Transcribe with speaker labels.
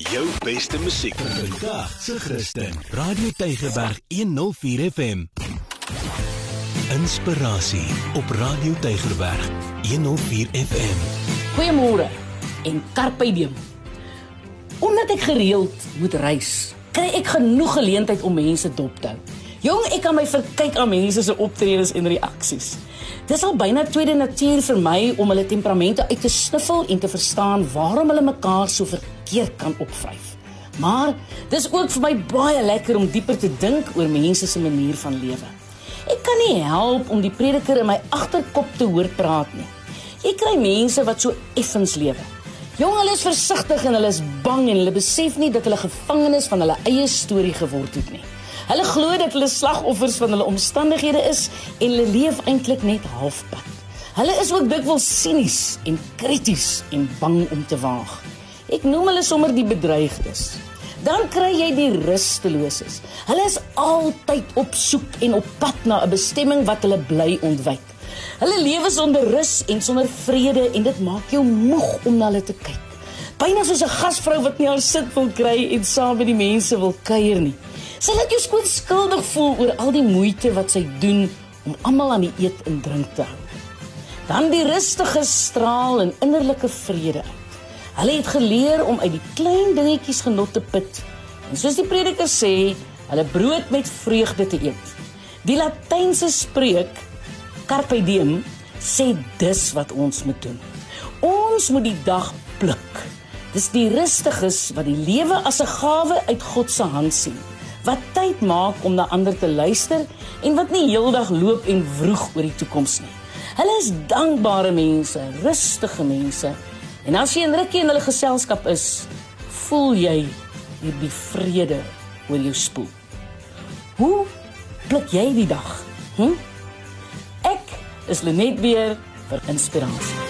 Speaker 1: Jou beste musiek
Speaker 2: Vandag se Christen. Radio Tygerberg 104 FM. Inspirasie op Radio Tygerberg 104 FM.
Speaker 3: Goeiemôre en carpe diem. Omdat ek gereeld moet reis, kry ek genoeg geleentheid om mense dop te hou. Jong, ek kan my verkyk aan mense se optredes en reaksies. Dis al byna tweede natuur vir my om hulle temperamente uit te sniffel en te verstaan waarom hulle mekaar so verkeerd kan opvryf. Maar dis ook vir my baie lekker om dieper te dink oor mense se manier van lewe. Ek kan nie help om die prediker in my agterkop te hoor praat nie. Jy kry mense wat so effens lewe. Jong, hulle is versigtig en hulle is bang en hulle besef nie dat hulle gevangenes van hulle eie storie geword het nie. Hulle glo dat hulle slagoffers van hulle omstandighede is en hulle leef eintlik net halfpad. Hulle is ook dikwels sinies en krities en bang om te waag. Ek noem hulle sommer die bedreigdes. Dan kry jy die rusteloses. Hulle is altyd op soek en op pad na 'n bestemming wat hulle bly ontwyk. Hulle lewe sonder rus en sonder vrede en dit maak jou moeg om na hulle te kyk. Byna soos 'n gasvrou wat nie haar sit wil kry en saam met die mense wil kuier nie. Sy laat jou skoon skuldig voel oor al die moeite wat sy doen om almal aan die eet en drink te hou. Dan die rustige straal en innerlike vrede. Hulle het geleer om uit die klein dingetjies genot te put. En soos die prediker sê, hulle brood met vreugde te eet. Die Latynse spreuk carpe diem sê dis wat ons moet doen. Ons moet die dag pluk. Dis die rustiges wat die lewe as 'n gawe uit God se hand sien wat tyd maak om na ander te luister en wat nie heeldag loop en vroeg oor die toekoms nie. Hulle is dankbare mense, rustige mense. En as jy in rukkie in hulle geselskap is, voel jy hierdie vrede oor jou spoel. Hoe pluk jy die dag? Hm? Ek is Lenet weer vir inspirasie.